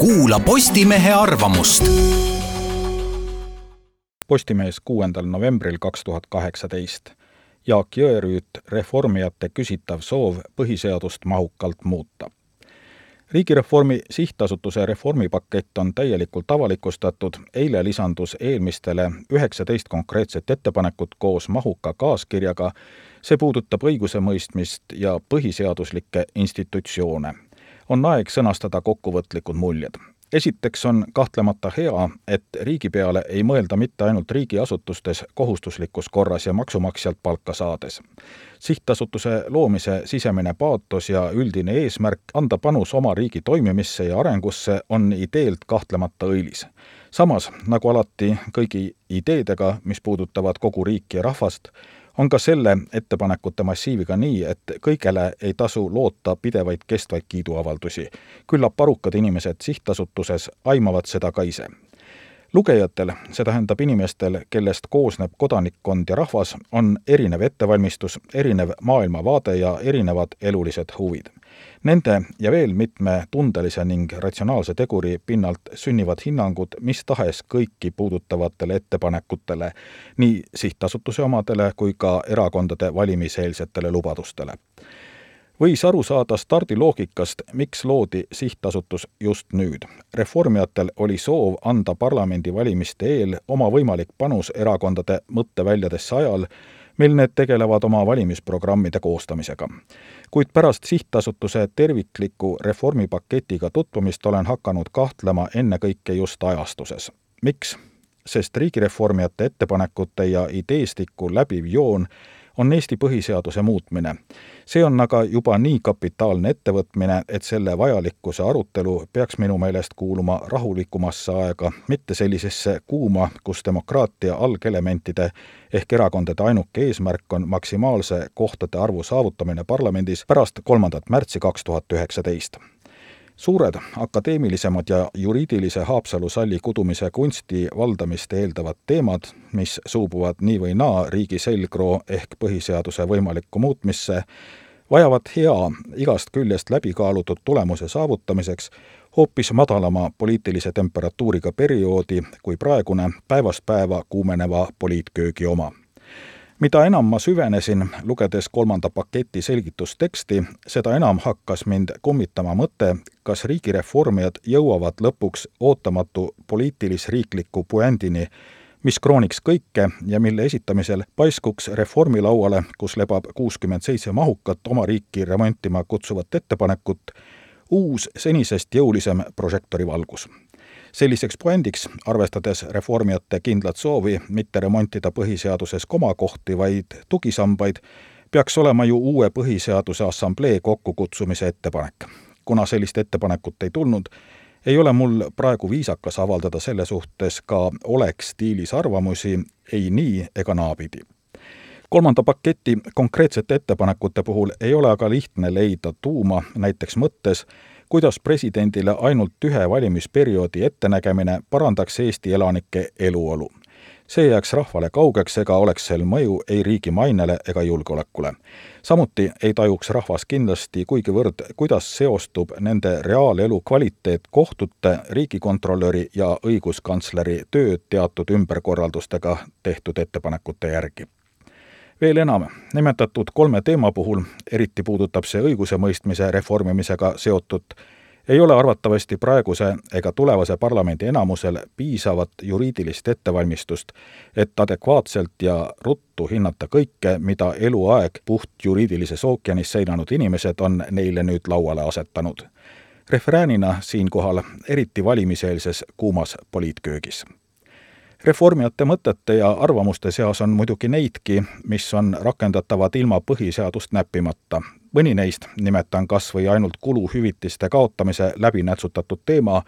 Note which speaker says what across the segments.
Speaker 1: kuula Postimehe arvamust.
Speaker 2: Postimees kuuendal novembril kaks tuhat kaheksateist. Jaak Jõerüüt, Reformijate küsitav soov põhiseadust mahukalt muuta riigireformi sihtasutuse reformipakett on täielikult avalikustatud, eile lisandus eelmistele üheksateist konkreetset ettepanekut koos mahuka kaaskirjaga, see puudutab õigusemõistmist ja põhiseaduslikke institutsioone. On aeg sõnastada kokkuvõtlikud muljed esiteks on kahtlemata hea, et riigi peale ei mõelda mitte ainult riigiasutustes kohustuslikus korras ja maksumaksjalt palka saades. sihtasutuse loomise sisemine paatos ja üldine eesmärk anda panus oma riigi toimimisse ja arengusse on ideelt kahtlemata õilis. samas, nagu alati kõigi ideedega, mis puudutavad kogu riiki ja rahvast, on ka selle ettepanekute massiiviga nii, et kõigele ei tasu loota pidevaid kestvaid kiiduavaldusi. küllap arukad inimesed sihtasutuses aimavad seda ka ise lugejatel, see tähendab inimestel, kellest koosneb kodanikkond ja rahvas, on erinev ettevalmistus, erinev maailmavaade ja erinevad elulised huvid. Nende ja veel mitme tundelise ning ratsionaalse teguri pinnalt sünnivad hinnangud mis tahes kõiki puudutavatele ettepanekutele, nii sihtasutuse omadele kui ka erakondade valimiseelsetele lubadustele võis aru saada stardiloogikast, miks loodi sihtasutus just nüüd. reformijatel oli soov anda parlamendivalimiste eel oma võimalik panus erakondade mõtteväljadesse ajal, mil need tegelevad oma valimisprogrammide koostamisega. kuid pärast sihtasutuse tervikliku reformipaketiga tutvumist olen hakanud kahtlema ennekõike just ajastuses. miks? sest riigireformijate ettepanekute ja ideestiku läbiv joon on Eesti põhiseaduse muutmine. see on aga juba nii kapitaalne ettevõtmine, et selle vajalikkuse arutelu peaks minu meelest kuuluma rahulikumasse aega, mitte sellisesse kuuma, kus demokraatia algelementide ehk erakondade ainuke eesmärk on maksimaalse kohtade arvu saavutamine parlamendis pärast kolmandat märtsi kaks tuhat üheksateist suured akadeemilisemad ja juriidilise Haapsalu-salli kudumise kunsti valdamist eeldavad teemad, mis suubuvad nii või naa riigi selgroo ehk põhiseaduse võimalikku muutmisse, vajavad hea, igast küljest läbikaalutud tulemuse saavutamiseks hoopis madalama poliitilise temperatuuriga perioodi kui praegune päevast päeva kuumeneva poliitköögi oma mida enam ma süvenesin, lugedes kolmanda paketi selgitusteksti, seda enam hakkas mind kummitama mõte, kas riigireformijad jõuavad lõpuks ootamatu poliitilis-riikliku puändini, mis krooniks kõike ja mille esitamisel paiskuks reformilauale, kus lebab kuuskümmend seitse mahukat oma riiki remontima kutsuvat ettepanekut, uus, senisest jõulisem prožektorivalgus selliseks puändiks, arvestades reformijate kindlat soovi mitte remontida põhiseaduses komakohti, vaid tugisambaid, peaks olema ju uue Põhiseaduse Assamblee kokkukutsumise ettepanek. kuna sellist ettepanekut ei tulnud, ei ole mul praegu viisakas avaldada selle suhtes ka oleks stiilis arvamusi ei nii ega naapidi kolmanda paketi konkreetsete ettepanekute puhul ei ole aga lihtne leida tuuma näiteks mõttes, kuidas presidendile ainult ühe valimisperioodi ettenägemine parandaks Eesti elanike eluolu. see jääks rahvale kaugeks ega oleks sel mõju ei riigi mainele ega julgeolekule. samuti ei tajuks rahvas kindlasti kuigivõrd, kuidas seostub nende reaalelu kvaliteet kohtute, riigikontrolöri ja õiguskantsleri töö teatud ümberkorraldustega tehtud ettepanekute järgi veel enam, nimetatud kolme teema puhul, eriti puudutab see õigusemõistmise reformimisega seotut, ei ole arvatavasti praeguse ega tulevase parlamendi enamusel piisavat juriidilist ettevalmistust, et adekvaatselt ja ruttu hinnata kõike, mida eluaeg puht juriidilises ookeanis seinanud inimesed on neile nüüd lauale asetanud. refräänina siinkohal eriti valimiseelses kuumas poliitköögis reformijate mõtete ja arvamuste seas on muidugi neidki, mis on rakendatavad ilma põhiseadust näppimata. mõni neist, nimetan kas või ainult kuluhüvitiste kaotamise läbinätsutatud teema,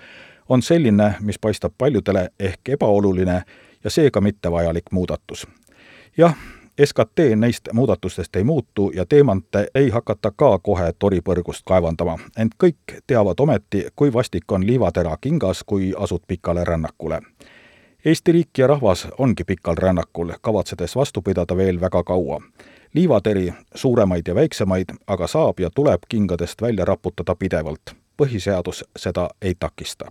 Speaker 2: on selline, mis paistab paljudele ehk ebaoluline ja seega mittevajalik muudatus. jah, SKT neist muudatustest ei muutu ja teemante ei hakata ka kohe toripõrgust kaevandama, ent kõik teavad ometi, kui vastik on liivatera kingas, kui asud pikale rännakule Eesti riik ja rahvas ongi pikal rännakul, kavatsedes vastu pidada veel väga kaua. liivateri, suuremaid ja väiksemaid, aga saab ja tuleb kingadest välja raputada pidevalt. põhiseadus seda ei takista